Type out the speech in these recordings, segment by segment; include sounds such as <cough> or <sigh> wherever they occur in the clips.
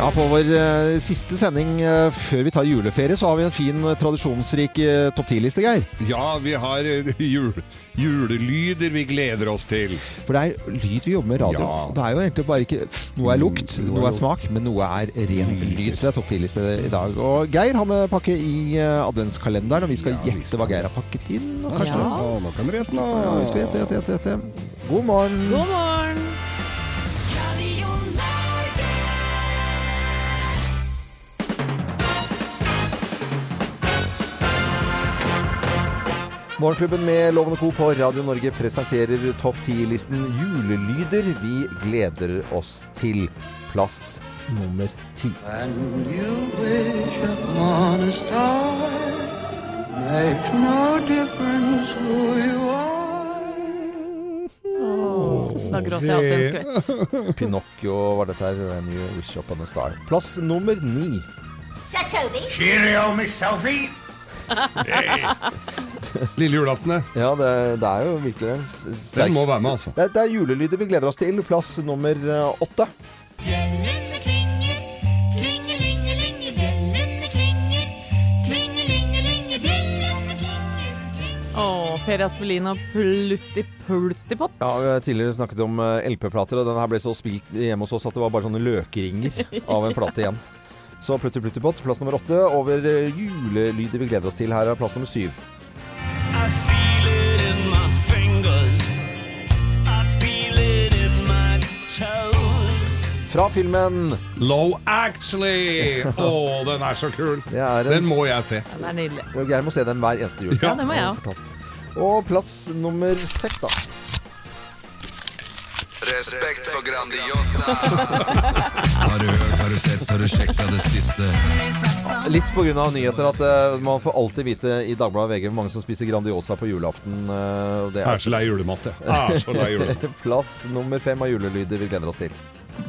Ja, På vår eh, siste sending eh, før vi tar juleferie, så har vi en fin, eh, tradisjonsrik uh, topp ti-liste, Geir. Ja, vi har eh, <laughs> jul, julelyder vi gleder oss til. For det er lyd vi jobber med radio. Ja. Det er jo egentlig bare ikke Noe er lukt, Mm, noe er noe er smak, men noe er ren lyd. Så det er topp ti-liste i dag. Og Geir har med pakke i eh, adventskalenderen, og vi skal Ja, vi gjette skal- hva Geir har pakket inn. Og Ja. kanskje Å, nå kan dere gjette nå. Ja, vi skal gjette, gjette, gjette, gjette. God morgen. God morgen! Morgenklubben med Lovende Co. på Radio Norge presenterer topp 10-listen julelyder vi gleder oss til. Plass nummer ti. A no difference who you are Da gråter jeg alltid en skvett. Pinocchio var dette her. A New wish upon a star. Plass nummer ni. Sir Toby. Cheerio, Miss Sophie. Lille julaften, det. Ja, det, det er jo virkelig det. Den må være med, altså. Det det er julelyder vi gleder oss til. Plass nummer eh, åtte. Per Aspelin og Plutti Pultipott. Ja, Vi har tidligere snakket om eh, LP-plater, og den her ble så spilt hjemme hos oss at det var bare sånne løkringer <laughs> av en plate igjen. Så Plutti Pluttipott, plass nummer åtte. Over eh, julelyder vi gleder oss til. Her er plass nummer syv. Fra filmen Low Actually! <laughs> Å, den er så kul. Det er Den må jeg se. Den er nydelig. Geir må se den hver eneste jul. Ja, det må jeg også òg. Og plass nummer seks, da. Respekt for Grandiosa. <laughs> har du hørt, har du sett, har du sjekka det siste? Litt pga. nyheter at eh, man får alltid vite i Dagbladet VG hvor mange som spiser Grandiosa på julaften. eh, og det Jeg er er så lei julemat, jeg. Jeg er så lei julemat. <laughs> plass nummer fem av julelyder vi gleder oss til.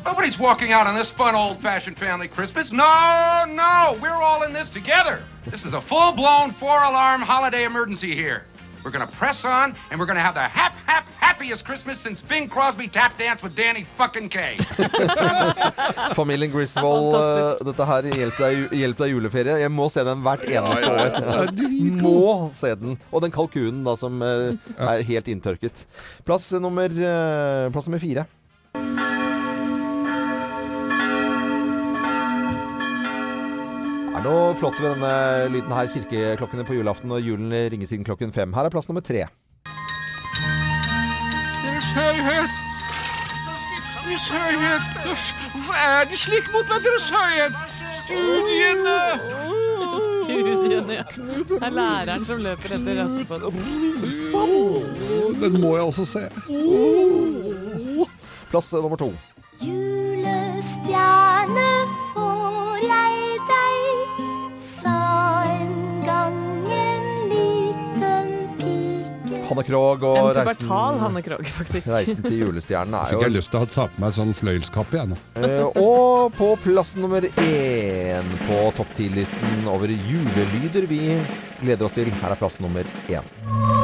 Nobody's walking out on this fun old-fashioned family Christmas. No, no, we're all in this together. This is a full-blown four-alarm holiday emergency here. We're gonna press on, and we're gonna have the hap, hap, happiest Christmas since Bing Crosby tap dance with Danny fucking K. <laughs> Familien Griswold, uh, dette her Hjelp deg, hjelp deg juleferie. Jeg må se den hvert eneste år. <laughs> Må se den. Og den kalkunen da som uh, er helt inntørket. Plass nummer, uh, plass nummer fire. Er noe flott med denne lyden her, kirkeklokkene på julaften, og julen ringes inn klokken fem. Her er plass nummer tre. Deres høyhet! Deres høyhet! Hvorfor er det slik mot meg, Deres høyhet? Studiene! Studiene, ja. Det er læreren som løper etter Aspepott. Den må jeg også se. Plass nummer to. Julestjerne Hanne Krogh og En reisen, Hanne Krogh, faktisk. <laughs> reisen til julestjernen er Fikk jeg lyst til å ta på meg sånn fløyelskappe, jeg nå. Eh, og på plass nummer én på topp ti-listen over julelyder vi gleder oss til. Her er plass nummer én.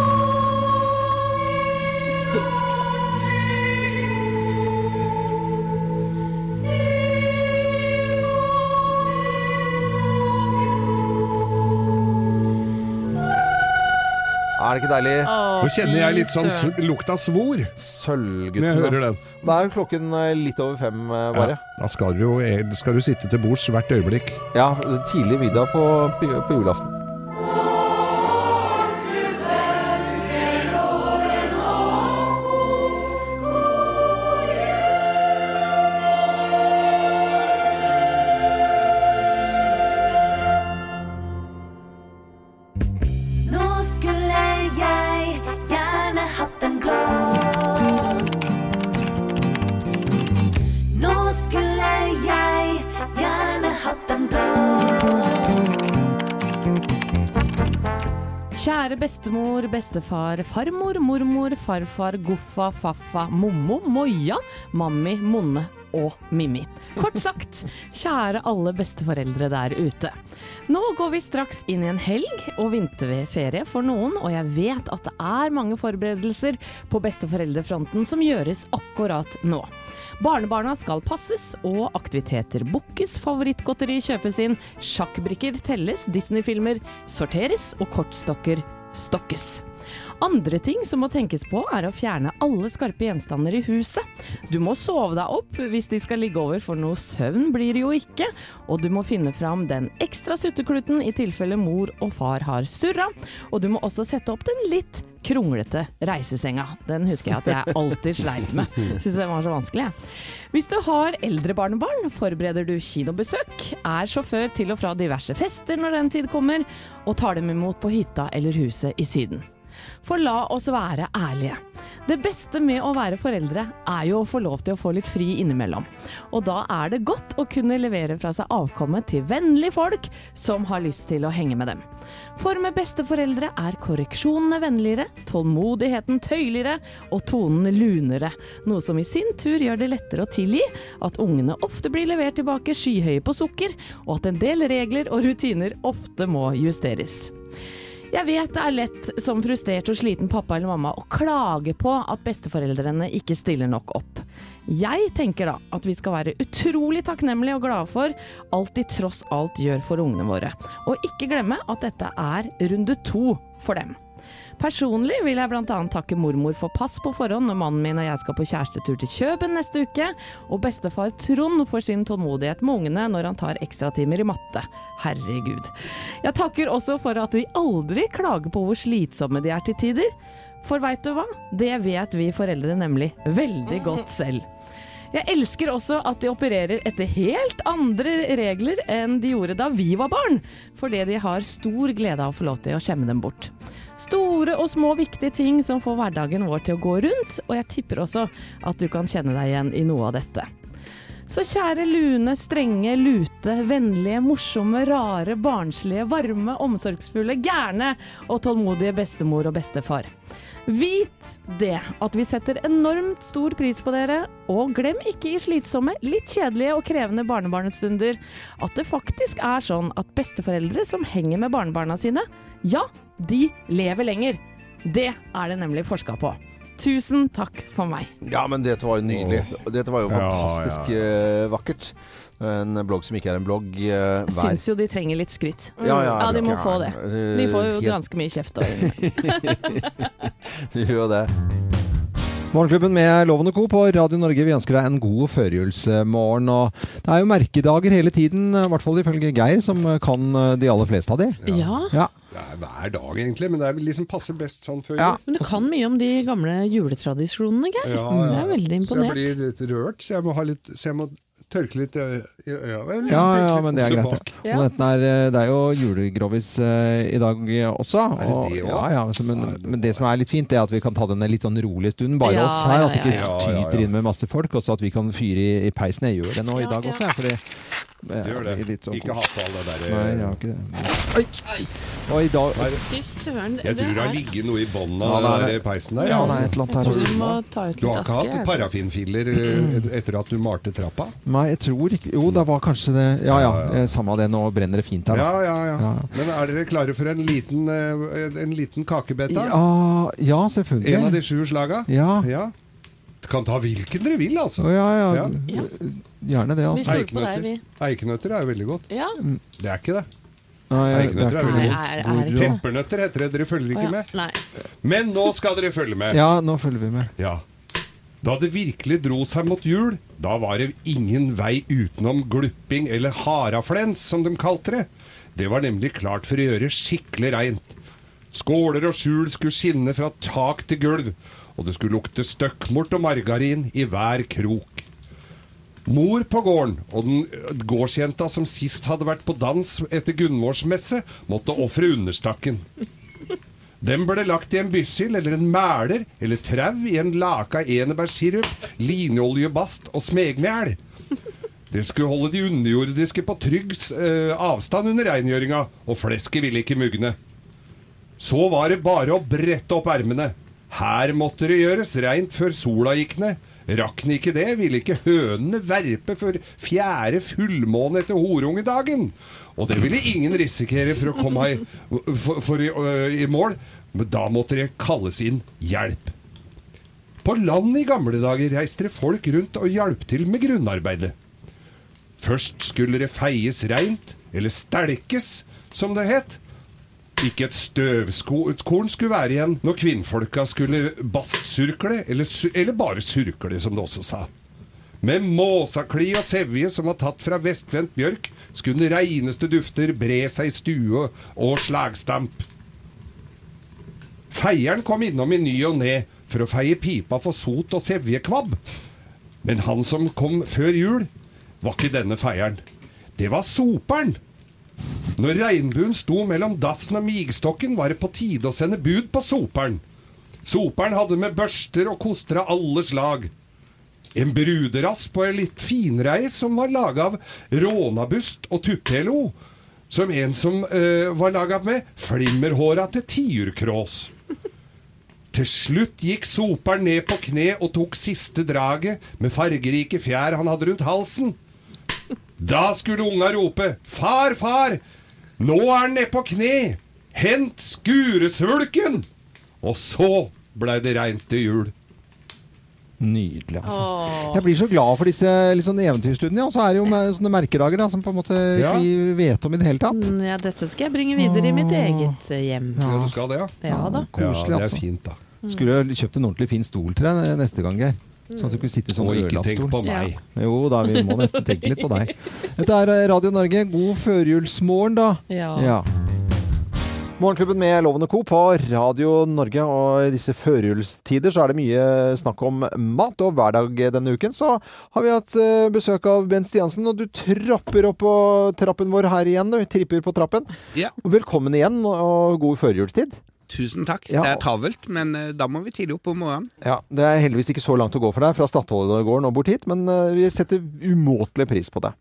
Det ikke deilig? Åh, Nå kjenner jeg litt sånn s- lukt av svor når jeg Sølvguttene. hører den. Det er jo klokken eh, litt over fem, eh, bare. Ja, da skal du jo eh, skal du sitte til bords hvert øyeblikk. Ja, tidlig middag på, på, på julaften. Kjære bestemor, bestefar, farmor, mormor, farfar, goffa, faffa, mommo, moja, mammi, monne og Mimmi. Kort sagt, kjære alle besteforeldre der ute. Nå går vi straks inn i en helg og vinterferie for noen, og jeg vet at det er mange forberedelser på besteforeldrefronten som gjøres akkurat nå. Barnebarna skal passes, og aktiviteter bookes, favorittgodteri kjøpes inn, sjakkbrikker telles, Disney-filmer sorteres og kortstokker stokkes. Andre ting som må tenkes på er å fjerne alle skarpe gjenstander i huset. Du må sove deg opp hvis de skal ligge over, for noe søvn blir det jo ikke. Og du må finne fram den ekstra suttekluten i tilfelle mor og far har surra. Og du må også sette opp den litt kronglete reisesenga. Den husker jeg at jeg alltid sleit med. Syns den var så vanskelig. jeg. Hvis du har eldre barnebarn, forbereder du kinobesøk, er sjåfør til og fra diverse fester når den tid kommer, og tar dem imot på hytta eller huset i Syden. For la oss være ærlige. Det beste med å være foreldre er jo å få lov til å få litt fri innimellom. Og da er det godt å kunne levere fra seg avkommet til vennlige folk som har lyst til å henge med dem. For med besteforeldre er korreksjonene vennligere, tålmodigheten tøyligere og tonen lunere. Noe som i sin tur gjør det lettere å tilgi at ungene ofte blir levert tilbake skyhøye på sukker, og at en del regler og rutiner ofte må justeres. Jeg vet det er lett som frustrert og sliten pappa eller mamma å klage på at besteforeldrene ikke stiller nok opp. Jeg tenker da at vi skal være utrolig takknemlige og glade for alt de tross alt gjør for ungene våre, og ikke glemme at dette er runde to for dem. Personlig vil jeg bl.a. takke mormor for pass på forhånd når mannen min og jeg skal på kjærestetur til Kjøben neste uke, og bestefar Trond for sin tålmodighet med ungene når han tar ekstratimer i matte. Herregud. Jeg takker også for at de aldri klager på hvor slitsomme de er til tider. For veit du hva? Det vet vi foreldre nemlig veldig godt selv. Jeg elsker også at de opererer etter helt andre regler enn de gjorde da vi var barn, fordi de har stor glede av å få lov til å skjemme dem bort. Store og små viktige ting som får hverdagen vår til å gå rundt, og jeg tipper også at du kan kjenne deg igjen i noe av dette. Så kjære lune, strenge, lute, vennlige, morsomme, rare, barnslige, varme, omsorgsfulle, gærne og tålmodige bestemor og bestefar. Vit det at vi setter enormt stor pris på dere, og glem ikke i slitsomme, litt kjedelige og krevende barnebarnestunder at det faktisk er sånn at besteforeldre som henger med barnebarna sine, ja, de lever lenger. Det er det nemlig forska på. Tusen takk for meg. Ja, men dette var jo nydelig. Dette var jo Ja, fantastisk eh, vakkert. En blogg som ikke er en blogg uh, Jeg hver. syns jo de trenger litt skryt. Ja, ja, ja, de må ja, få det. De får jo helt- ganske mye kjeft. Og <laughs> De gjør jo det. Morgenklubben med Loven og Co. på Radio Norge. Vi ønsker deg en god førjulsmorgen. Og det er jo merkedager hele tiden, i hvert fall ifølge Geir, som kan de aller fleste av de. ja. Ja. Det er hver dag, egentlig, men det er liksom passer best sånn før Ja. Men du kan mye om de gamle juletradisjonene, Geir. Ja, Jeg er veldig imponert. Så jeg blir litt rørt, så jeg må, ha litt, så jeg må tørke litt i øya. Liksom Ja, ja, men det er sånn greit. Ja. det. Og dette er, det er jo julegrovis eh, i dag også. Er det Og, det også? ja, ja, så, men, men det som er litt fint, er at vi kan ta denne litt sånn rolig stunden. Bare Ja, oss her. At det ikke ja, ja. tyter Ja, ja, ja. inn med masse folk. Og så at vi kan fyre i, i peisen. Jeg gjør det nå i Ja, dag ja. også, jeg. Det gjør det. Litt sånn Ikke hat på all det der Nei, jeg har ikke det. Oi! Og i dag Fy søren. Jeg tror det har ligget noe i bånn av den peisen der. Ja, det altså. er et eller annet her du må ta ut Du har ikke hatt parafinfiller etter at du malte trappa? Nei, jeg tror ikke Jo, det var kanskje det Ja ja, Ja, ja. eh, samme det. Nå brenner det fint her, da. Ja, ja, ja. Ja. Men er dere klare for en liten, ø, en liten kakebeta? Ja, ja selvfølgelig. En av de sju slaga? Ja. ja. Kan ta hvilken dere vil, altså. Ja, ja. Ja. Gjerne det, Vi altså. stoler på deg, vi. Eikenøtter er jo veldig godt. Ja. Det er ikke det. Nei, det er Eikenøtter er ikke veldig er, er det ikke? Peppernøtter heter det. Dere følger ikke ja. med? Nei. Men nå skal dere følge med. Ja, nå følger vi med. Ja. Da det virkelig dro seg mot jul, da var det ingen vei utenom glupping eller haraflens, som de kalte det. Det var nemlig klart for å gjøre skikkelig reint. Skåler og skjul skulle skinne fra tak til gulv, og det skulle lukte støkkmort og margarin i hver krok. Mor på gården og den gårdsjenta som sist hadde vært på dans etter Gunvorsmesse, måtte ofre understakken. Den ble lagt i en byssild eller en mæler eller trau i en laka enebærsirup, linjeoljebast og smegmjæl. Det skulle holde de underjordiske på trygg eh, avstand under reingjøringa, og flesket ville ikke mugne. Så var det bare å brette opp ermene. Her måtte det gjøres reint før sola gikk ned. Rakk den ikke det, ville ikke hønene verpe før fjerde fullmåne etter horungedagen. Og det ville ingen risikere for å komme i, for, for, i, øh, i mål, men da måtte det kalles inn hjelp. På land i gamle dager reiste det folk rundt og hjalp til med grunnarbeidet. Først skulle det feies reint, eller stelkes, som det het. Ikke et støvkorn skulle være igjen når kvinnfolka skulle bastsurkle, eller, eller bare surkle, som det også sa. Med måsakli og sevje som var tatt fra vestvendt bjørk, skulle den reineste dufter bre seg i stue og slagstamp. Feieren kom innom i ny og ne for å feie pipa for sot og sevjekvabb. Men han som kom før jul, var ikke denne feieren. Det var soperen. Når regnbuen sto mellom dassen og migstokken, var det på tide å sende bud på soperen. Soperen hadde med børster og koster av alle slag. En bruderass på en litt finreis som var laga av rånabust og tuppelo. Som en som øh, var laga med flimmerhåra til tiurkrås. Til slutt gikk soperen ned på kne og tok siste draget med fargerike fjær han hadde rundt halsen. Da skulle unga rope 'Far, far! Nå er han nede på kne! Hent skuresvulken!' Og så blei det reint til jul. Nydelig, altså. Jeg blir så glad for disse liksom, eventyrstudiene. Og så er det jo med sånne merkedager da, som på en måte Ja. vi vet om i det hele tatt. Mm, Ja, dette skal jeg bringe videre i mitt eget eh, hjem. Ja, du skal det, ja? Ja da. Koselig, ja, det altså. er fint, da. Skulle kjøpt en ordentlig fin stol til deg neste gang, Geir. Sånn at du kunne sitte sånn Og ikke tenk på meg. Jo da, vi må nesten tenke litt på deg. Dette er eh, Radio Norge. God førjulsmorgen, da. Ja. Ja. Morgenklubben med Lovende Co. på Radio Norge. Og i disse førjulstider så er det mye snakk om mat. Og hver dag denne uken så har vi hatt eh, besøk av Bent Stiansen. Og du trapper opp på trappen vår her igjen. Du tripper på trappen. Ja. Velkommen igjen, og god førjulstid. Tusen takk. Ja. Det er travelt, men eh, da må vi tidlig opp om morgenen. Ja, Det er heldigvis ikke så langt å gå for deg fra Stadholdegården og bort hit, men eh, vi setter umåtelig pris på det.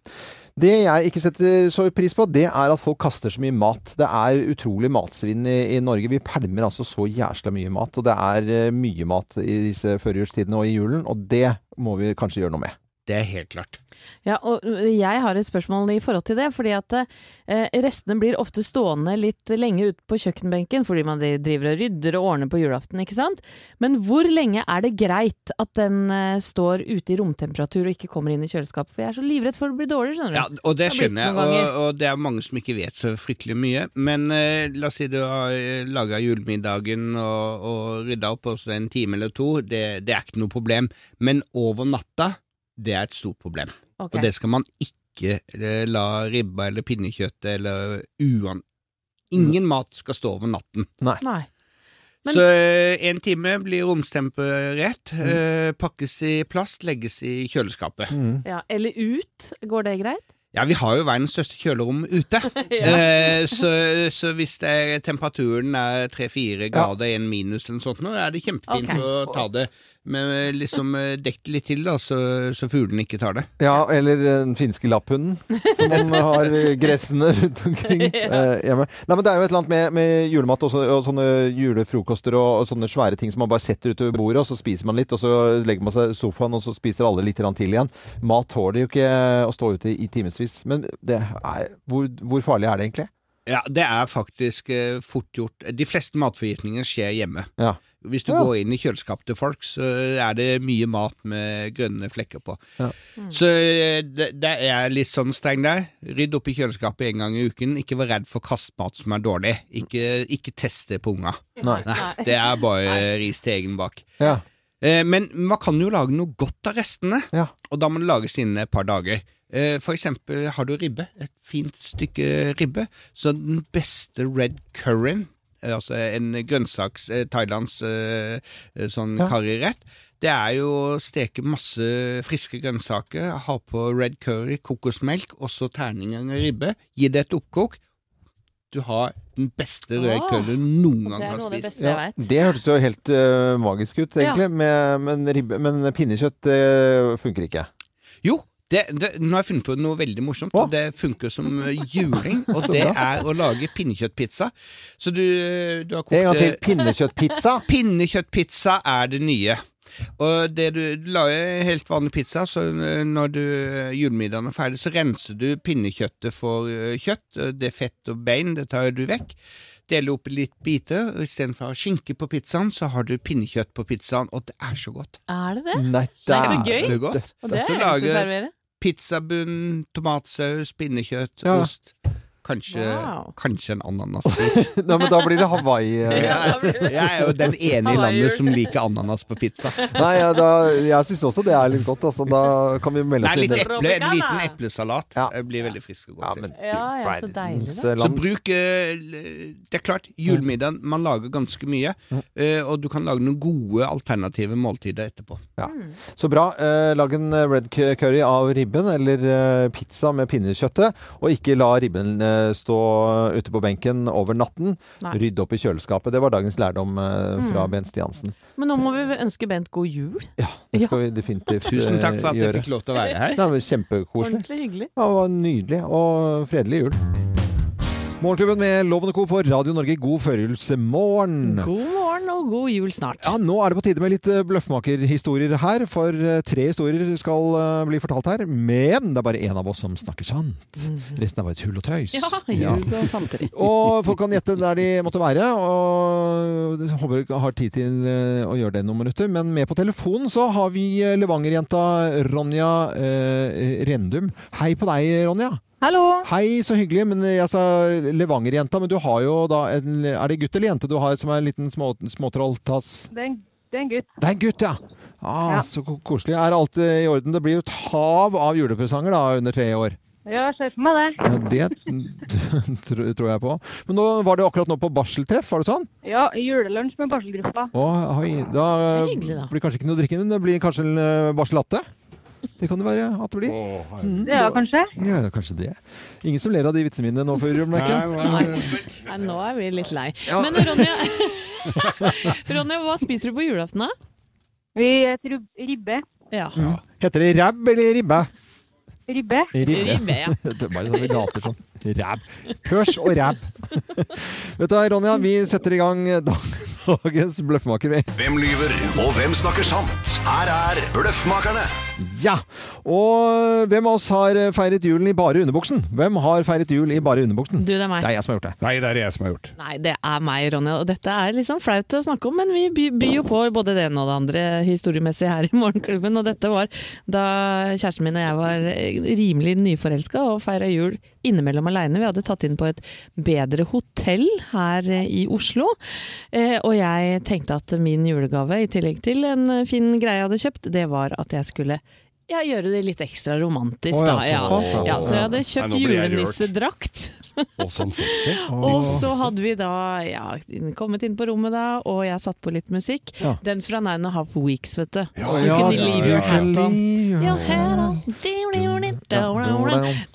Det jeg ikke setter så pris på, det er at folk kaster så mye mat. Det er utrolig matsvinn i, i Norge. Vi pælmer altså så jæsla mye mat. Og det er eh, mye mat i disse førjulstidene og i julen, og det må vi kanskje gjøre noe med. Det er helt klart. Ja, og jeg har et spørsmål i forhold til det. fordi at eh, restene blir ofte stående litt lenge ute på kjøkkenbenken fordi man driver og rydder og ordner på julaften, ikke sant. Men hvor lenge er det greit at den eh, står ute i romtemperatur og ikke kommer inn i kjøleskapet? For jeg er så livredd for å bli dårlig, skjønner du. Ja, og det skjønner jeg, og, og det er mange som ikke vet så fryktelig mye. Men eh, la oss si du har laga julemiddagen og, og rydda opp også en time eller to, det, det er ikke noe problem. Men over natta, det er et stort problem. Okay. Og det skal man ikke eh, la ribba eller pinnekjøttet eller uan... Ingen mat skal stå over natten. Nei. Men- Så eh, en time blir romstemperert, eh, pakkes i plast, legges i kjøleskapet. Ja, eller ut, går det greit? Ja, vi har jo verdens største kjølerom ute. <laughs> eh, så, så hvis det er, temperaturen er tre-fire grader, en minus eller noe sånt, nå er det kjempefint okay. å ta det Men liksom dekk dekt litt til, da, så, så fuglene ikke tar det. Ja, eller den finske lapphunden, som man har gressene gressende rundt omkring <laughs> eh, hjemme. Nei, men Det er jo et eller annet med, med julemat også, og sånne julefrokoster og, og sånne svære ting som man bare setter utover bordet, og så spiser man litt, og så legger man seg i sofaen, og så spiser alle litt til igjen. Mat tåler jo ikke å stå ute i, i timevis. Men det er, hvor, hvor farlig er det egentlig? Ja, det er faktisk eh, fort gjort. De fleste matforgiftninger skjer hjemme. Ja. Hvis du Ja. går inn i kjøleskapet til folk, så er det mye mat med grønne flekker på. Ja. Så eh, det, det er litt sånn streng der. Rydd opp i kjøleskapet en gang i uken. Ikke vær redd for kastmat som er dårlig. Ikke, ikke test det på unga. Nei. Det er bare ris til egen bak. Ja. Eh, Men man kan jo lage noe godt av restene, Ja. og da må det lages innen et par dager. Eh, For eksempel har du ribbe, et fint stykke ribbe, så den beste red curryen, eh, altså en grønnsaks, eh, thailands sånn Ja. karrirett, det er jo å steke masse friske grønnsaker, ha på red curry, kokosmelk, og så terninger av ribbe, gi det et oppkok. Du har den beste røde Åh, curry du noen gang har spist. det vet. Det hørtes jo helt uh, magisk ut, egentlig. Med, men, ribbe, men pinnekjøtt uh, funker ikke. Jo, det, det, nå har jeg funnet på noe veldig morsomt, Å. og det funker som eh, juling. Og <laughs> det er å lage pinnekjøttpizza. Så du, du har kokt En gang til. eh, Pinnekjøttpizza. <laughs> Pinnekjøttpizza er det nye. Og det du, du lager helt vanlig pizza, så eh, når du julemiddagen er ferdig, så renser du pinnekjøttet for kjøtt. Det er fett og bein, det tar du vekk. Deler opp i litt biter. og Istedenfor å ha skinke på pizzaen, så har du pinnekjøtt på pizzaen, og det er så godt. Er det det? Nei, Det er så gøy. Det er godt. Og det Så er det lyst til å lager servere. Pizzabunn, tomatsaus, pinnekjøtt, Ja. ost. Kanskje, Wow. kanskje en ananas. <laughs> Nei, men da blir det Hawaii. eh. Jeg er jo den ene i landet som liker ananas på pizza. Nei, ja, da, jeg syns også det er litt godt. Altså, da kan vi melde oss inn eple, en liten eplesalat Ja. Blir veldig frisk og Ja, men Ja, ja, så deilig, så bruk eh, Det er klart, julemiddagen Man lager ganske mye, eh, og du kan lage noen gode alternative måltider etterpå. Ja. Så bra. Eh, lag en red curry av ribben, eller pizza med pinnekjøttet. Og ikke la ribben stå ute på benken over natten. Nei. Rydde opp i kjøleskapet. Det var dagens lærdom eh, fra Mm. Bent Stiansen. Men nå må vi ønske Bent god jul. Ja, det skal vi definitivt Tusen takk for eh, at jeg fikk lov til å være her. Det var kjempekoselig. Ordentlig hyggelig. Ja, det var nydelig og fredelig jul. Morgenklubben med Loven Co. på Radio Norge. God førjulsmorgen. God morgen og god jul snart. Ja, nå er det på tide med litt eh, bløffmakerhistorier her, for eh, tre historier skal eh, bli fortalt her. Men det er bare én av oss som snakker sant. Resten er bare et hull og tøys. Ja, jul og fanteri. <laughs> Og folk kan gjette der de måtte være, og håper jeg har tid til å gjøre det noen minutter. Men med på telefonen så har vi Levanger-jenta Ronja eh, Rendum. Hei på deg, Ronja. Hallo. Hei, så hyggelig. Men jeg sa Levanger-jenta, men du har jo da en Er det gutt eller jente du har som er en liten små, småtrolltass? Det er en, det er en gutt. Det er en gutt, ja. Ah, Ja. Så koselig. Er alt i orden? Det blir jo et hav av julepresanger da, under tre år. Ja, ser for meg det. Ja, det <laughs> tror jeg på. Men nå var det akkurat nå på barseltreff, var det sånn? Ja, julelunsj med barselgruppa. Å, oi, da Det hyggelig, da. blir kanskje ikke noe drikke, men det blir kanskje en eh, barsellatte? Det kan det være at det blir. Mm, Det er kanskje. Ja, kanskje det. Ingen som ler av de vitsene mine nå før, Merke? Nei, Nei, nå er vi litt lei. Ja. Men Ronja, <laughs> Ronja, hva spiser du på julaften, da? Vi spiser ribbe. Ja. Heter det rabb eller ribbe? Ribbe. Ribbe, ja. <laughs> Det er bare sånn vi later sånn. Ræb. Pørs og ræb. <laughs> Vet du hva, Ronja, vi setter i gang dag- dagens bløffmaker. Hvem lyver, og hvem snakker sant? Her er Bløffmakerne. Ja! Og hvem av oss har feiret julen i bare underbuksen? Hvem har feiret jul i bare underbuksen? Du, det er meg. Det er jeg som har gjort det. Nei, det er jeg som har gjort. Nei, det er meg, Ronja. Og dette er liksom flaut å snakke om, men vi by- byr jo på både det ene og det andre historiemessig her i Morgenklubben. Og dette var da kjæresten min og jeg var rimelig nyforelska og feira jul innimellom aleine. Vi hadde tatt inn på et bedre hotell her i Oslo. Eh, og jeg tenkte at min julegave, i tillegg til en fin greie jeg hadde kjøpt, det var at jeg skulle ja, gjøre det litt ekstra romantisk, oh, ja, da. Ja. såpass, ja. Ja, så jeg hadde kjøpt julenissedrakt. <laughs> Og sånn sexy. Og så hadde vi da ja, kommet inn på rommet da, og jeg satt på litt musikk. Ja. Den fra Nine and a Half Weeks, vet du. Ja, you can leave your hat on. your hat on.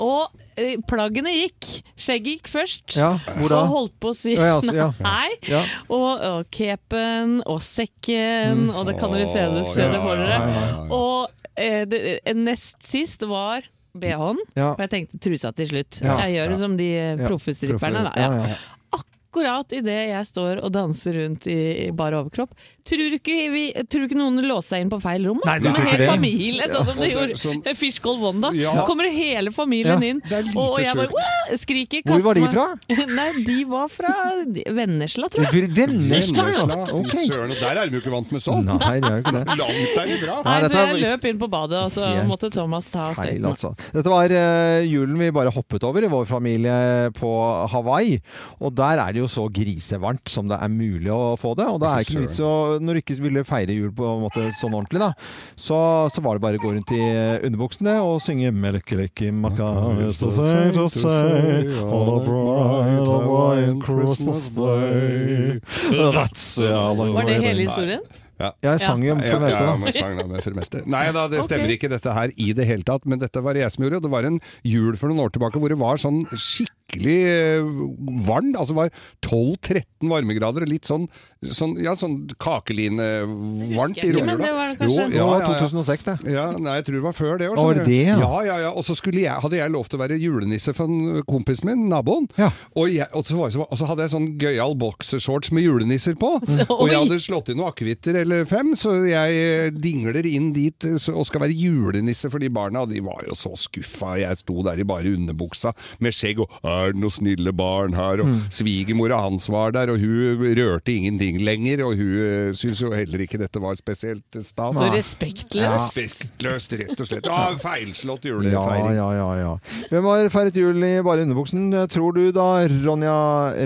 Og eh, plaggene gikk. Skjegget gikk først. Ja, hvor da? Og holdt på å si Ja, ja, ja. <laughs> nei. Og, og capen og sekken, og det kan dere se det, se det for dere. Ja, ja, ja. Og eh, det, eh, nest sist var BH-en, Ja. for jeg tenkte trusa til slutt. Ja. Jeg gjør det som de eh, Ja, proffe stripperne. Da. Akkurat idet jeg står og danser rundt i, i bar overkropp, tror du ikke, vi, tror ikke noen låste seg inn på feil rom? Nei, ikke hel det? familie, sånn som de gjorde som- i Fish Gold Wanda. Ja. Kommer hele familien Ja, inn, det er og jeg bare «Wah!» skriker. Hvor var de fra? <laughs> Nei, de var fra Vennesla, tror jeg. Vennesla, ja! Vennesla. Ok. Søren, og der er de jo ikke vant med sånn. Nei, det er jo ikke det. Langt derifra. Nei, så jeg løp inn på badet, og så måtte Thomas ta støyten. altså. Dette var eh, julen vi bare hoppet over i vår familie på Hawaii. Og der er det jo så grisevarmt som det er mulig å få det. Og det er ikke noe vits å Når du ikke ville feire jul på en måte sånn ordentlig, da, så, så var det bare å gå rundt i underbuksene og synge 'Melkelekki makka is the to say on a bright Hawaiian Christmas day'. That's Var det hele historien? Jeg sang jo om det meste, Ja, da. men sang meste. Nei da, det stemmer stemmer ikke dette her i det hele tatt, men dette var det jeg som gjorde. og Det var en jul for noen år tilbake hvor det var sånn skikkelig eh, varmt. Altså var 12-13 varmegrader og litt sånn, sånn ja, sånn kakeline varmt i ikke, men romjula. det var det kanskje. Ja, var 2006, det. Ja, nei, jeg tror det var før det. Å, var det det, ja? Ja, ja, ja. Og så skulle jeg, hadde jeg lov til å være julenisse for en kompis min, naboen. Ja. Og, jeg, og, så var, jeg og så hadde jeg sånn gøyal boksershorts med julenisser på. <laughs> Og jeg hadde slått inn noen akevitter eller fem, så jeg eh, dingler inn dit eh, så- og skal være julenisse for de barna. De var jo så skuffa. Jeg sto der i bare underbuksa med skjegg og 'er det noen snille barn her?' Og Mm. svigermora hans var der, og hun rørte ingenting lenger. Og hun syns jo heller ikke dette var spesielt stas. Så respektløst. Respektløst, rett og slett. Ja, feilslått Ja, julefeiring. ja, ja, ja. Hvem har feiret jul i bare underbuksen, tror du da, Ronja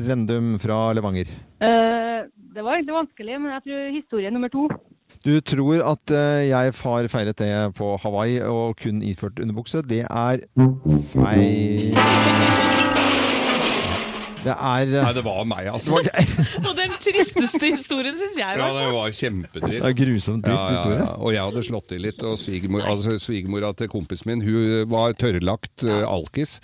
Rendum fra Levanger? Uh, det var egentlig vanskelig, men jeg tror historie nummer to. Du tror at eh, jeg har feiret det på Hawaii og kun iført underbukse. Det er feil. Det er Nei, det var meg, altså. <laughs> Og den tristeste historien syns jeg Ja, det var kjempetrist. Det er grusomt trist historie. Og jeg hadde slått i litt, og svigermor, altså, svigermora til kompisen min hun var tørrlagt uh, alkis.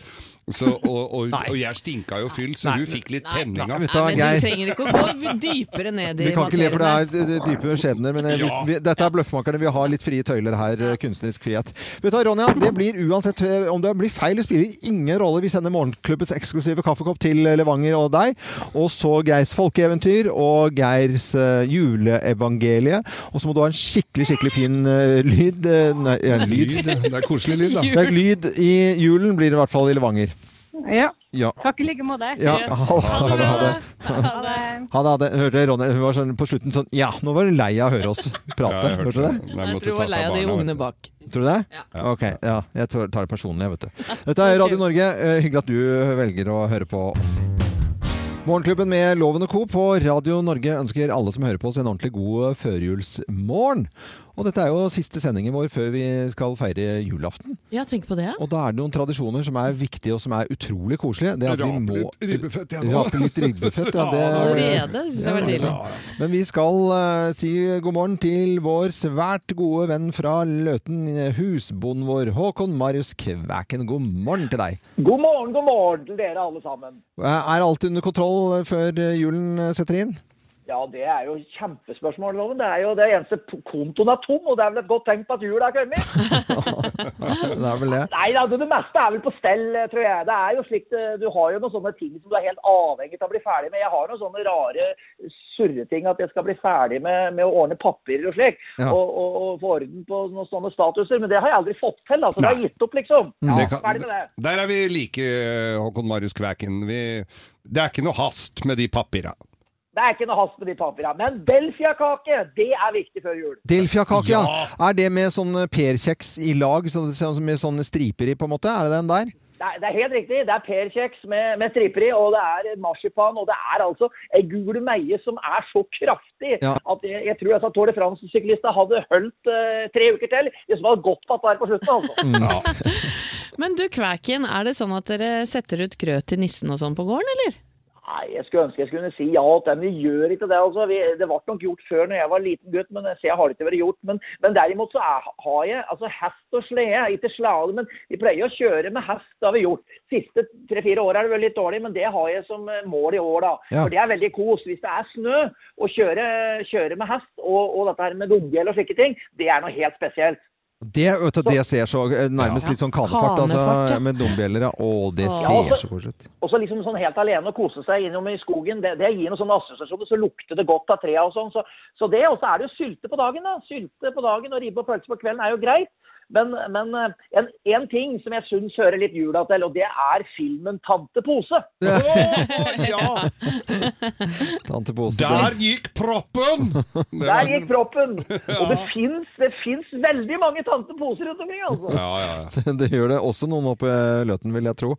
Så, og, og, og jeg stinka jo fyll, så du fikk litt tenning du Men du trenger ikke å gå dypere ned i Vi kan ikke le, for det er dype skjebner. Men eh, vi, vi, dette er Bløffmakerne. Vi har litt frie tøyler her. eh, Kunstnerisk frihet. Vet du Ronja? Det blir uansett eh, om det blir feil, det spiller ingen rolle. Vi sender Morgenklubbets eksklusive kaffekopp til Levanger og deg. Og så Geirs folkeeventyr og Geirs juleevangelie. Og så må du ha en skikkelig, skikkelig fin lyd. nei, ja, lyd. lyd. Det er koselig lyd, da. Det er lyd i julen, blir det i hvert fall i Levanger. Ja. Ja. Takk i like måte. Ja, ha, ha det. Ha det. Ha det. Ha det. Hørte dere Ronja? Hun var sånn på slutten sånn Ja, nå var hun lei av å høre oss prate. Ja, hørte du det? Nei, Jeg tror hun var lei av de ungene bak. Tror du det? Ok, ja. Jeg tar tar det personlig, jeg, vet du. Dette er Radio Norge. Eh, Hyggelig at du velger å høre på oss. Morgenklubben med Loven og Co. på Radio Norge ønsker alle som hører på oss en ordentlig god førjulsmorgen. Og dette er jo siste sendingen vår før vi skal feire julaften. Ja, tenk på det. Og da er det noen tradisjoner som er viktige og som er utrolig koselige. Det er at vi må litt ribbefett, ja. Rape litt ribbefett, ja. <laughs> Det, Allerede jeg var tidlig. men vi skal uh, si god morgen til vår svært gode venn fra Løten, eh, husbonden vår, Håkon Marius Kvæken. God morgen til deg. God morgen, god morgen til dere alle sammen. Eh, Er alt under kontroll før julen setter inn? Ja, det er jo kjempespørsmål, Loven. Det er jo det eneste kontoen er tom, og det er vel et godt tegn på at jula er kommet. <laughs> Det er vel det. Nei, da, det meste er vel på stell, tror jeg. Det er jo slik, eh, Du har jo noen sånne ting som du er helt avhengig av å bli ferdig med. Jeg har noen sånne rare surreting at jeg skal bli ferdig med, med å ordne papirer og slik, Ja. og, og, og få orden på noen sånne statuser, men det har jeg aldri fått til. Altså, det har jeg gitt opp, liksom. Ja, Det kan- ferdig med det. Der er vi like, Håkon Marius Kvæken. Vi, det er ikke noe hast med de papira. Det er ikke noe hast med de papirene. Men Delfia-kake, det er viktig før jul. Delfiakake, ja. Ja. Er det med sånn perkjeks i lag, så- sånn med sånne striper i, på en måte? Er det den der? Det er, det er helt riktig. Det er perkjeks med, med striper i, og det er marsipan, og det er altså ei gul meie som er så kraftig Ja. at jeg, jeg tror altså Tour de France-syklista hadde holdt uh, tre uker til. Det som var godt på at det er på slutten, altså. Ja. <laughs> Men du Kvæken, er det sånn at dere setter ut grøt til nissen og sånn på gården, eller? Nei, jeg skulle ønske jeg skulle si ja til den. Vi gjør ikke det. altså. Vi, det ble nok gjort før når jeg var liten gutt, men jeg har det ikke vært gjort. Men, men derimot så er, har jeg altså hest og slede. Ikke slade, men vi pleier å kjøre med hest. Det har vi gjort. Siste tre-fire år er det vel litt dårlig, men det har jeg som eh, mål i år, da. Ja. For det er veldig kos. Hvis det er snø, å kjøre, kjøre med hest og, og dette her med dumgjell og slike ting, det er noe helt spesielt. Det, vet du, det ser så nærmest nærmest litt sånn kanefart, Kanefart, altså, ja. med dombjeller. ja. Å, det ja, ser Ja, så koselig ut. Og så liksom sånn helt alene og kose seg innom i skogen, det, det gir noen sånne assosiasjoner. Så lukter det godt av trea og sånn. Så, så det, og så er det jo sylte på dagen, da. Sylte på dagen og ribbe og pølse på kvelden er jo greit. Men, men eh, en, en ting som jeg syns hører litt jula til, og det er filmen 'Tante Pose'. ja! <laughs> Tante Pose. Der gikk proppen! <laughs> Der gikk proppen. <laughs> Og det fins det veldig mange Tante Poser rundt omkring, altså. Ja, ja, ja. Det gjør det også noen oppe i Løten, vil jeg tro.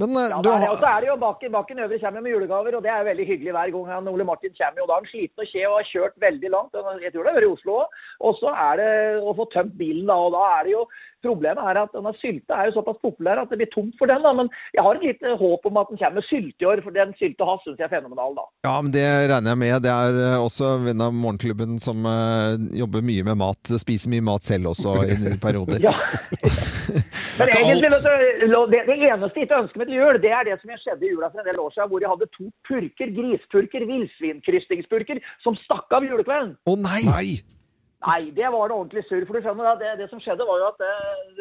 Men eh, Ja, du har det. og så er det jo Bakken, bakken Øvre kommer med julegaver, og det er veldig hyggelig hver gang han Ole Martin kommer. Og da er han sliten og kje og har kjørt veldig langt. Jeg tror det har vært i Oslo òg. Og så er det å få tømt bilen, da. Og da er det jo Problemet er at denne sylte er jo såpass populær at det blir tomt for den. da, Men jeg har et lite håp om at den kommer med sylte i år, for den sylte hans syns jeg er fenomenal, da. Ja, men det regner jeg med. Det er eh, også venn av Morgenklubben som uh, jobber mye med mat. Spiser mye mat selv også i <laughs> perioder. Ja. <laughs> Men egentlig, vet du, det, det eneste jeg ikke ønsker meg til jul, det er det som jeg skjedde i jula for en del år siden, hvor jeg hadde to purker, grispurker, villsvinkryssingspurker, som stakk av julekvelden. Å nei! Nei! Nei, det var det ordentlig surr. For du skjønner det, det som skjedde, var jo at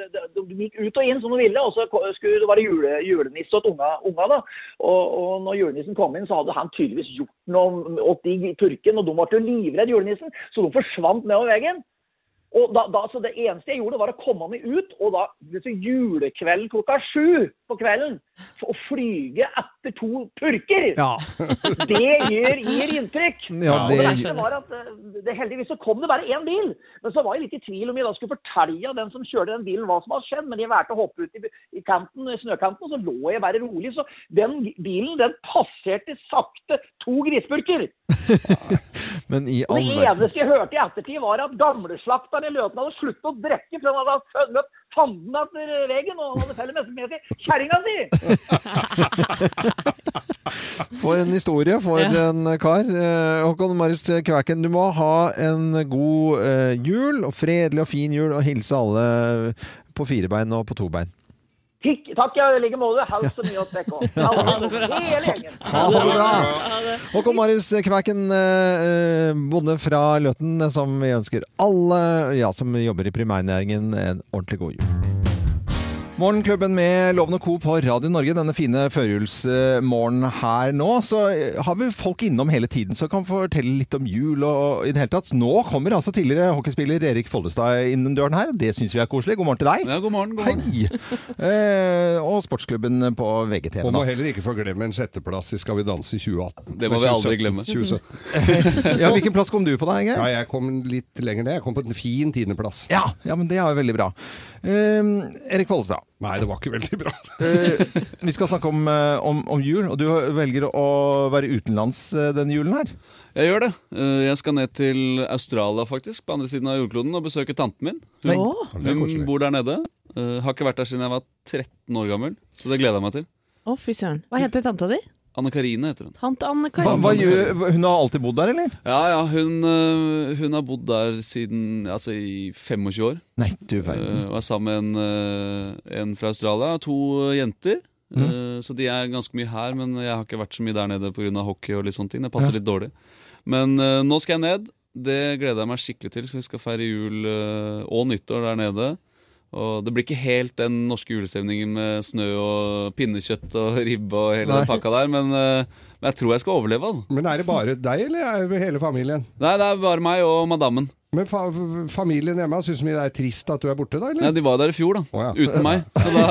det, de gikk ut og inn som de ville, og så skulle det være jule, julenisse åt unga, unga da. Og, og når julenissen kom inn, så hadde han tydeligvis gjort noe åt de turken, og de ble jo livredd julenissen, så de forsvant nedover veggen. Og da, da, så Det eneste jeg gjorde, var å komme meg ut, og da liksom julekvelden klokka sju på kvelden, å flyge etter to purker. Ja. <laughs> Det gir, gir inntrykk. Ja, Og det det verste var at eh, det, heldigvis så kom det bare én bil. Men så var jeg litt i tvil om jeg da skulle fortelle den som kjørte den bilen hva som hadde skjedd. Men jeg valgte å hoppe ut i, i kanten, i snøkanten, og så lå jeg bare rolig. Så den bilen den passerte sakte to grispurker. <laughs> Men i Og all det eneste jeg hørte i ettertid, var at gamleslakteren i løpen hadde sluttet å drikke, for han hadde løpt fanden etter veggen, og han hadde felles med, med seg kjerringa si! <laughs> For en historie for en kar. Eh, Håkon Marius Kvæken, du må ha en god eh, jul, og fredelig og fin jul, og hilse alle på fire bein og på to bein. Tikk, takk i like måte. Hals så mye å trekke opp. <laughs> Hele gjengen. Ha det bra! Håkon Marius Kvæken, eh, eh, bonde fra Løten, eh, som vi ønsker alle ja, som jobber i primærnæringen, en ordentlig god jul. Morgenklubben med Loven og Co. på Radio Norge denne fine førjulsmorgenen her nå. Så eh, har vi folk innom hele tiden som kan fortelle litt om jul og i det hele tatt. Nå kommer altså tidligere hockeyspiller Erik Follestad innom døren her. Det syns vi er koselig. God morgen til deg. Ja, god morgen. God morgen. Hei! Eh, og sportsklubben på VGTV. Og må heller ikke få glemme en sjetteplass i Skal vi danse i 2018. Det må vi aldri glemme. 2017. <laughs> ja, hvilken plass kom du på da, Inge? Ja, jeg kom litt lenger ned. Jeg kom på en fin tiendeplass. Ja, ja, men det er jo veldig bra. Eh, Erik Follestad. Nei, det var ikke veldig bra. <laughs> Eh, vi skal snakke om, eh, om, om jul, og du velger å være utenlands eh, denne julen her. Jeg gjør det. Eh, Jeg skal ned til Australia, faktisk, på andre siden av jordkloden, og besøke tanten min. Hun, hun bor der nede. Har ikke vært der siden jeg var 13 år gammel, så det gleder jeg meg til. Å, fy søren. Hva heter tanta di? Anne Karine heter hun. Tante Anne Hva, hva gjør, hun har alltid bodd der, eller? Ja, ja, hun, øh, hun har bodd der siden altså i 25 år. Nei, du verden. Uh, og er sammen med en, øh, en fra Australia. To jenter. Mm. Uh, så de er ganske mye her, men jeg har ikke vært så mye der nede pga. hockey og litt sånne ting. Det passer Ja. litt dårlig. Men uh, nå skal jeg ned. Det gleder jeg meg skikkelig til. Så vi skal feire jul og nyttår der nede. Og det blir ikke helt den norske julestemningen med snø og pinnekjøtt og <laughs> ribbe og hele Nei. den pakka der, men, øh, men jeg tror jeg skal overleve, altså. Men er det bare deg, eller er det hele familien? Nei, det er bare meg og madammen. Men fa familien hjemme syns de det er trist at du er borte, da? eller? Ja, De var der i fjor, da. ja. Uten meg. Så da,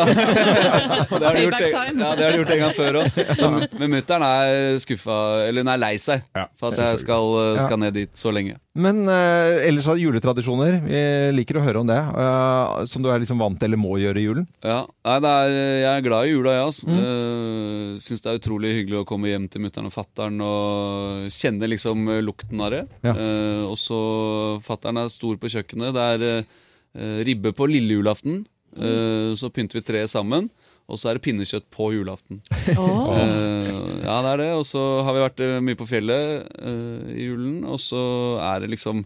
<laughs> det har de gjort, en, ja, det har de gjort en gang før òg. Men, <laughs> men mutter'n er skuffa, eller hun er lei seg for at jeg skal, skal ned dit så lenge. Men uh, ellers har juletradisjoner. Vi liker å høre om det. Uh, som du er liksom vant til eller må gjøre i julen. Ja, nei, det er, Jeg er glad i jula, jeg. Altså. Mm. Uh, Syns det er utrolig hyggelig å komme hjem til mutter'n og fatter'n og kjenne liksom lukten av det. Ja. Uh, og så Fatter'n er stor på kjøkkenet. Det er eh, ribbe på lille julaften. Eh, så pynter vi treet sammen. Og så er det pinnekjøtt på julaften. <laughs> Oh. Eh, ja, det er det. Og så har vi vært eh, mye på fjellet eh, i julen. Og så er det liksom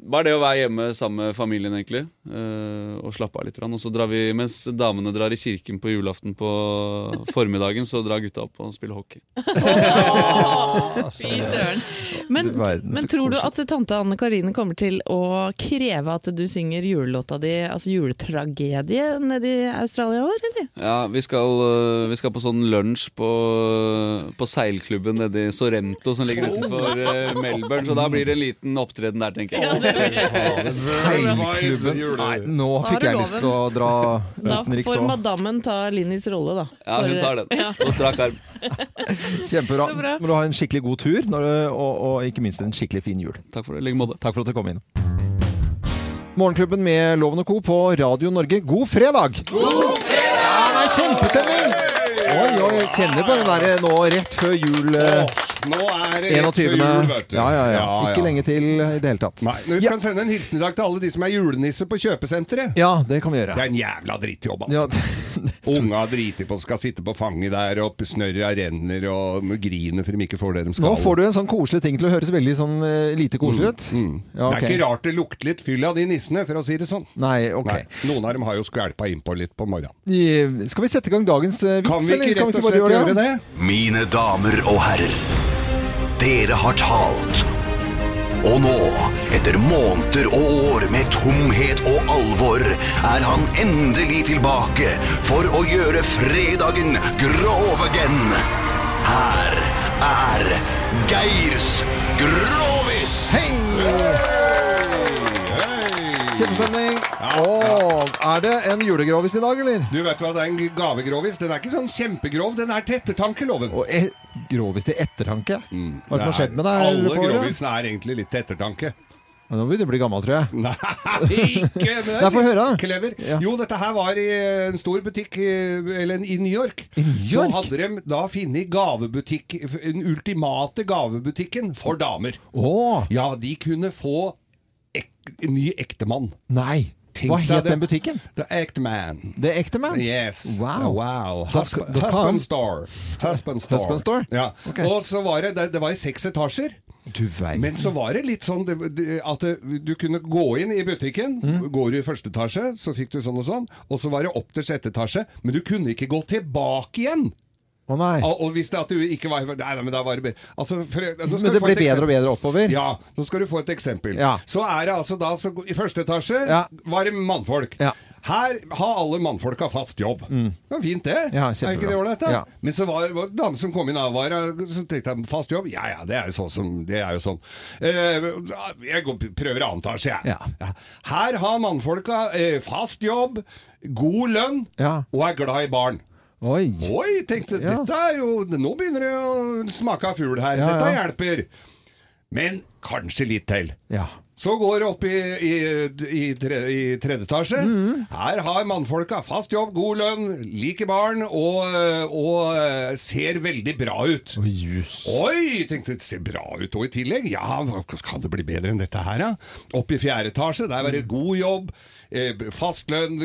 bare det å være hjemme sammen med familien, egentlig. eh, og slappe av litt. Og så drar vi, mens damene drar i kirken på julaften på formiddagen, så drar gutta opp og spiller hockey. <laughs> Fy søren. Men, men tror du at tante Anne Karine kommer til å kreve at du synger julelåta di, altså juletragedie, nede i Australia i år, eller? Ja, vi skal, øh, vi skal på sånn lunsj på, på seilklubben nede i Sorrento som ligger utenfor øh, Melbourne, så da blir det en liten opptreden der, tenker jeg. Seilklubben. Nei, nå fikk jeg lyst til å dra Da får madammen ta Linnis rolle, da. Ja, hun tar den. Ja. På strak arm. <laughs> Kjempebra. Må du ha en skikkelig god tur, når du, og, og ikke minst en skikkelig fin jul. Takk for det. Like måte. Takk for at du kom inn. Morgenklubben med Loven og Co. på Radio Norge. God fredag! God fredag! Ja, det er kjempestemning! Oi, oi, kjenner på den der nå rett før jul. eh, Nå er det rett 21. jul, vet du. Ja, ja, ja. Ja, Ikke ja. lenge til i det hele tatt. Nei, Vi skal sende en hilsen i dag til alle de som er julenisser på kjøpesenteret. Ja, det kan vi gjøre. Det er en jævla drittjobb, altså. <laughs> Unga driter på, skal sitte på fanget der, og snørra renner og griner for de ikke får det de skal. Nå får du en sånn koselig ting til å høres veldig sånn eh, lite koselig ut. Ja, Det er ikke rart det lukter litt fyll av de nissene, for å si det sånn. Nei, ok. Noen av dem har jo skvælpa innpå litt på morgenen. I, Skal vi sette i gang dagens eh, vits, Kan vi ikke eller Kan vi ikke bare gjøre det? Mine damer og herrer, dere har talt. Og nå, etter måneder og år med tomhet og alvor, er han endelig tilbake for å gjøre fredagen grov again. Her er Geirs Grovis! Er det en julegrovis i dag, eller? Du vet hva, det er en gavegrovis. Den er ikke sånn kjempegrov, den er til ettertanke, loven. Og e grovis til ettertanke? Hva er det som har skjedd med deg? Alle grovisene er egentlig litt til ettertanke. Men Nå begynner du å bli gammel, tror jeg. <laughs> Nei, ikke men få høre, da. Clever. Ja. Jo, dette her var i en stor butikk eh, eller i New York. I New York? Så hadde de da funnet gavebutikk, den ultimate gavebutikken for damer. Oh. Ja, de kunne få ek, ny ektemann. nei. Tenk Hva het den butikken? The Ekteman. Man The ekte Man? Yes. Wow. wow. Da- Husband, store. Husband store. Husband store? Ja. Okay. Og så var det, det, var i seks etasjer. Du. Men så var det litt sånn at du kunne gå inn i butikken. Mm. Går du i første etasje, så fikk du sånn og sånn. Og så var det opp til sjette etasje. Men du kunne ikke gå tilbake igjen. Å nei. Og og hvis det at du ikke var Nei, nei men da var det altså, for, Men det blir bedre og bedre oppover? Ja, nå skal du få et eksempel. Ja. Så er det altså da så, I første etasje Ja. var det mannfolk. Ja. Her har alle mannfolka fast jobb. Det var fint, det. Ja, er ikke det ålreit? Ja. Men så var det dame som kom inn, og var, så tenkte jeg fast jobb. Ja ja, det er jo sånn som Det er jo sånn. Eh, jeg går, prøver annen etasje, jeg. Ja. Her har mannfolka eh, fast jobb, god lønn Ja. og er glad i barn. Oi. Oi, tenkte Ja. dette er jo Nå begynner det å smake av fugl her. Ja, Dette ja. hjelper. Men kanskje litt til. Ja. Så går det opp i, i, i, tre, i tredje etasje. Mm. Her har mannfolka fast jobb, god lønn, liker barn og, og ser veldig bra ut. Jus. Oi, tenkte det ser bra ut. Og i tillegg, ja, hvordan kan det bli bedre enn dette her, da? Opp i fjerde etasje, der var det god jobb. Eh, Fast lønn,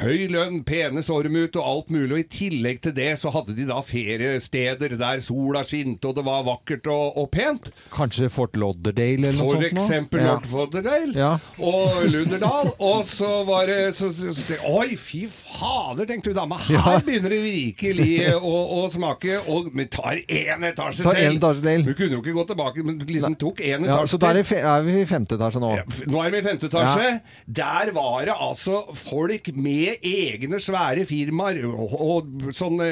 høy lønn, pene sormut og alt mulig. Og i tillegg til det så hadde de da feriesteder der sola skinte og det var vakkert og, og pent. Kanskje Fort Lauderdale eller noe sånt? For eksempel Ja. Lord Fothergale Ja. og Lunderdal. <laughs> Og så var det så, så, så, Oi, fy fader, tenkte du dama. Her Ja. begynner det virkelig <laughs> å, å smake. Og vi tar én etasje Tar til. en etasje til. Hun kunne jo ikke gå tilbake, men liksom tok én Ja, etasje så da er, til. det er vi i femte etasje nå. Nå er vi i femte etasje. Der var det altså folk med egne svære firmaer og, og sånne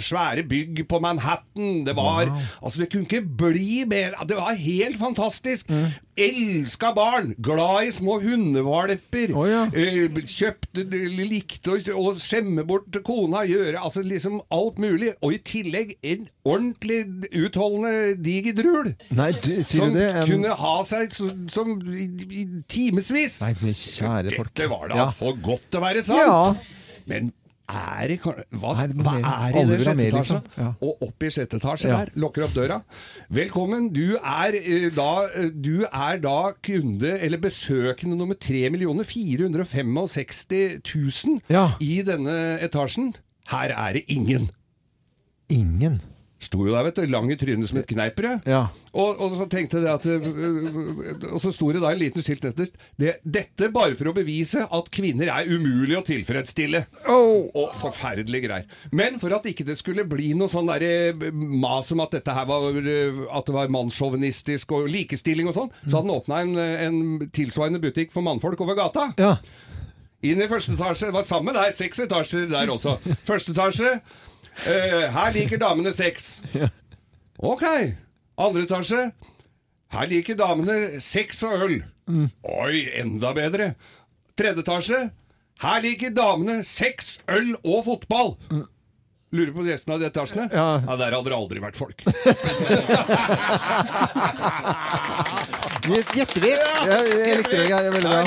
svære bygg på Manhattan. Det var Altså, det kunne ikke bli mer Det var helt fantastisk. Mm. Elska barn. Glad i små hundevalper. Oh, ja. Eh, Kjøpte, likte å, skjemme bort kona, gjøre altså liksom alt mulig. Og i tillegg en ordentlig utholdende diger drul. Nei, du, sier Som du det? En... kunne ha seg som, som i, i timevis. Nei, kjære folk. Dette var da Ja. for godt til å være sant. Ja. Men er det, hva, hva er det i vil sjette liksom. Ja. Og opp i sjette etasje der, lukker opp døra. Velkommen. Du er, eh, da, eh, du er da kunde, eller besøkende nummer 3 465 000 Ja. i denne etasjen. Her er det ingen. Ingen. Sto jo der, vet du, lang i trynet som et kneippbrød. Ja. Og, og så tenkte jeg at øh, Og så sto det da en liten skilt nederst. Det, dette bare for å bevise at kvinner er umulig å tilfredsstille. Og forferdelige greier. Men for at ikke det skulle bli noe sånn derre mas om at dette her var øh, At det var mannssjåvinistisk og likestilling og sånn, så hadde han åpna en, en tilsvarende butikk for mannfolk over gata. Ja. Inn i første etasje. Det var samme der. Seks etasjer der også. Første etasje. Eh, her liker damene sex. Ok. Andre etasje. Her liker damene sex og øl. Oi, enda bedre. Tredje etasje. Her liker damene sex, øl og fotball. Lurer på resten av de etasjene? Ja. Der hadde det aldri vært folk. <laughs> Gjetteviks! Jeg, jeg likte det jeg bra.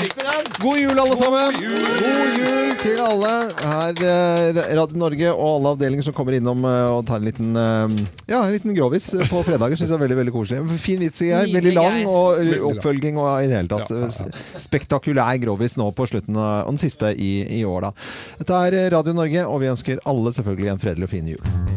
God jul, alle sammen! God jul til alle her eh, Radio Norge og alle avdelinger som kommer innom eh, og tar en liten eh, Ja, en liten grovis på fredager. Syns jeg er veldig veldig koselig. Fin vits, Geir. Veldig lang og oppfølging og i det hele tatt. Ja, ja, S- Spektakulær grovis nå på slutten, av- og den siste i, i år, da. Dette er Radio Norge, og vi ønsker alle selvfølgelig en fredelig og fin jul.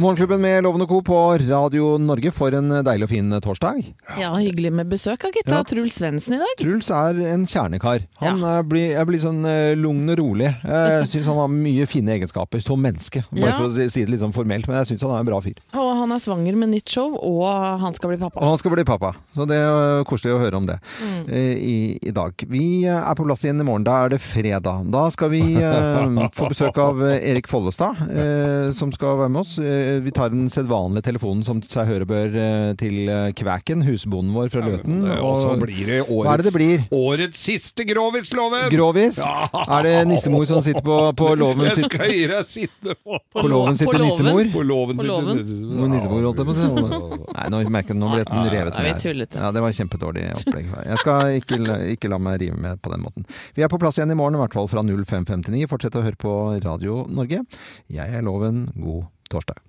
Morgenklubben med Lovende Co. på Radio Norge for en deilig og fin torsdag. Ja, hyggelig med besøk av gitta. Ja. Truls Svendsen i dag. Truls er en kjernekar. Han eh, blir, jeg blir sånn eh, lugn og rolig. Jeg <laughs> syns han har mye fine egenskaper som menneske. Bare Ja. for å si det litt sånn formelt, men jeg syns han er en bra fyr. Og han er svanger med nytt show, og han skal bli pappa. Og han skal bli pappa, så det er koselig å høre om det Mm. eh, i, i dag. Vi er på plass igjen i morgen. Da er det fredag. Da skal vi uh, <laughs> få besøk av Erik Follestad, uh, som skal være med oss. Eh, vi tar den sedvanlige telefonen som seg høre bør eh, til eh, Kvæken, husbonden vår fra Løten. Og så blir det årets, Hva er det det blir? årets siste Grovis-loven! Grovis? Ja. Er det nissemor som sitter på, på låven? <laughs> Jeg skal gi deg sitte på På låven sitter nissemor? På låven sitter nissemor. Nissemor, holdt jeg på å si. Nei, nå merker jeg nå ble den revet med. tullete. Ja, det var kjempedårlig opplegg. Jeg skal ikke, ikke la meg rive med på den måten. Vi er på plass igjen i morgen, i hvert fall fra 0559. Fortsett å høre på Radio Norge. Jeg er Loven. God torsdag.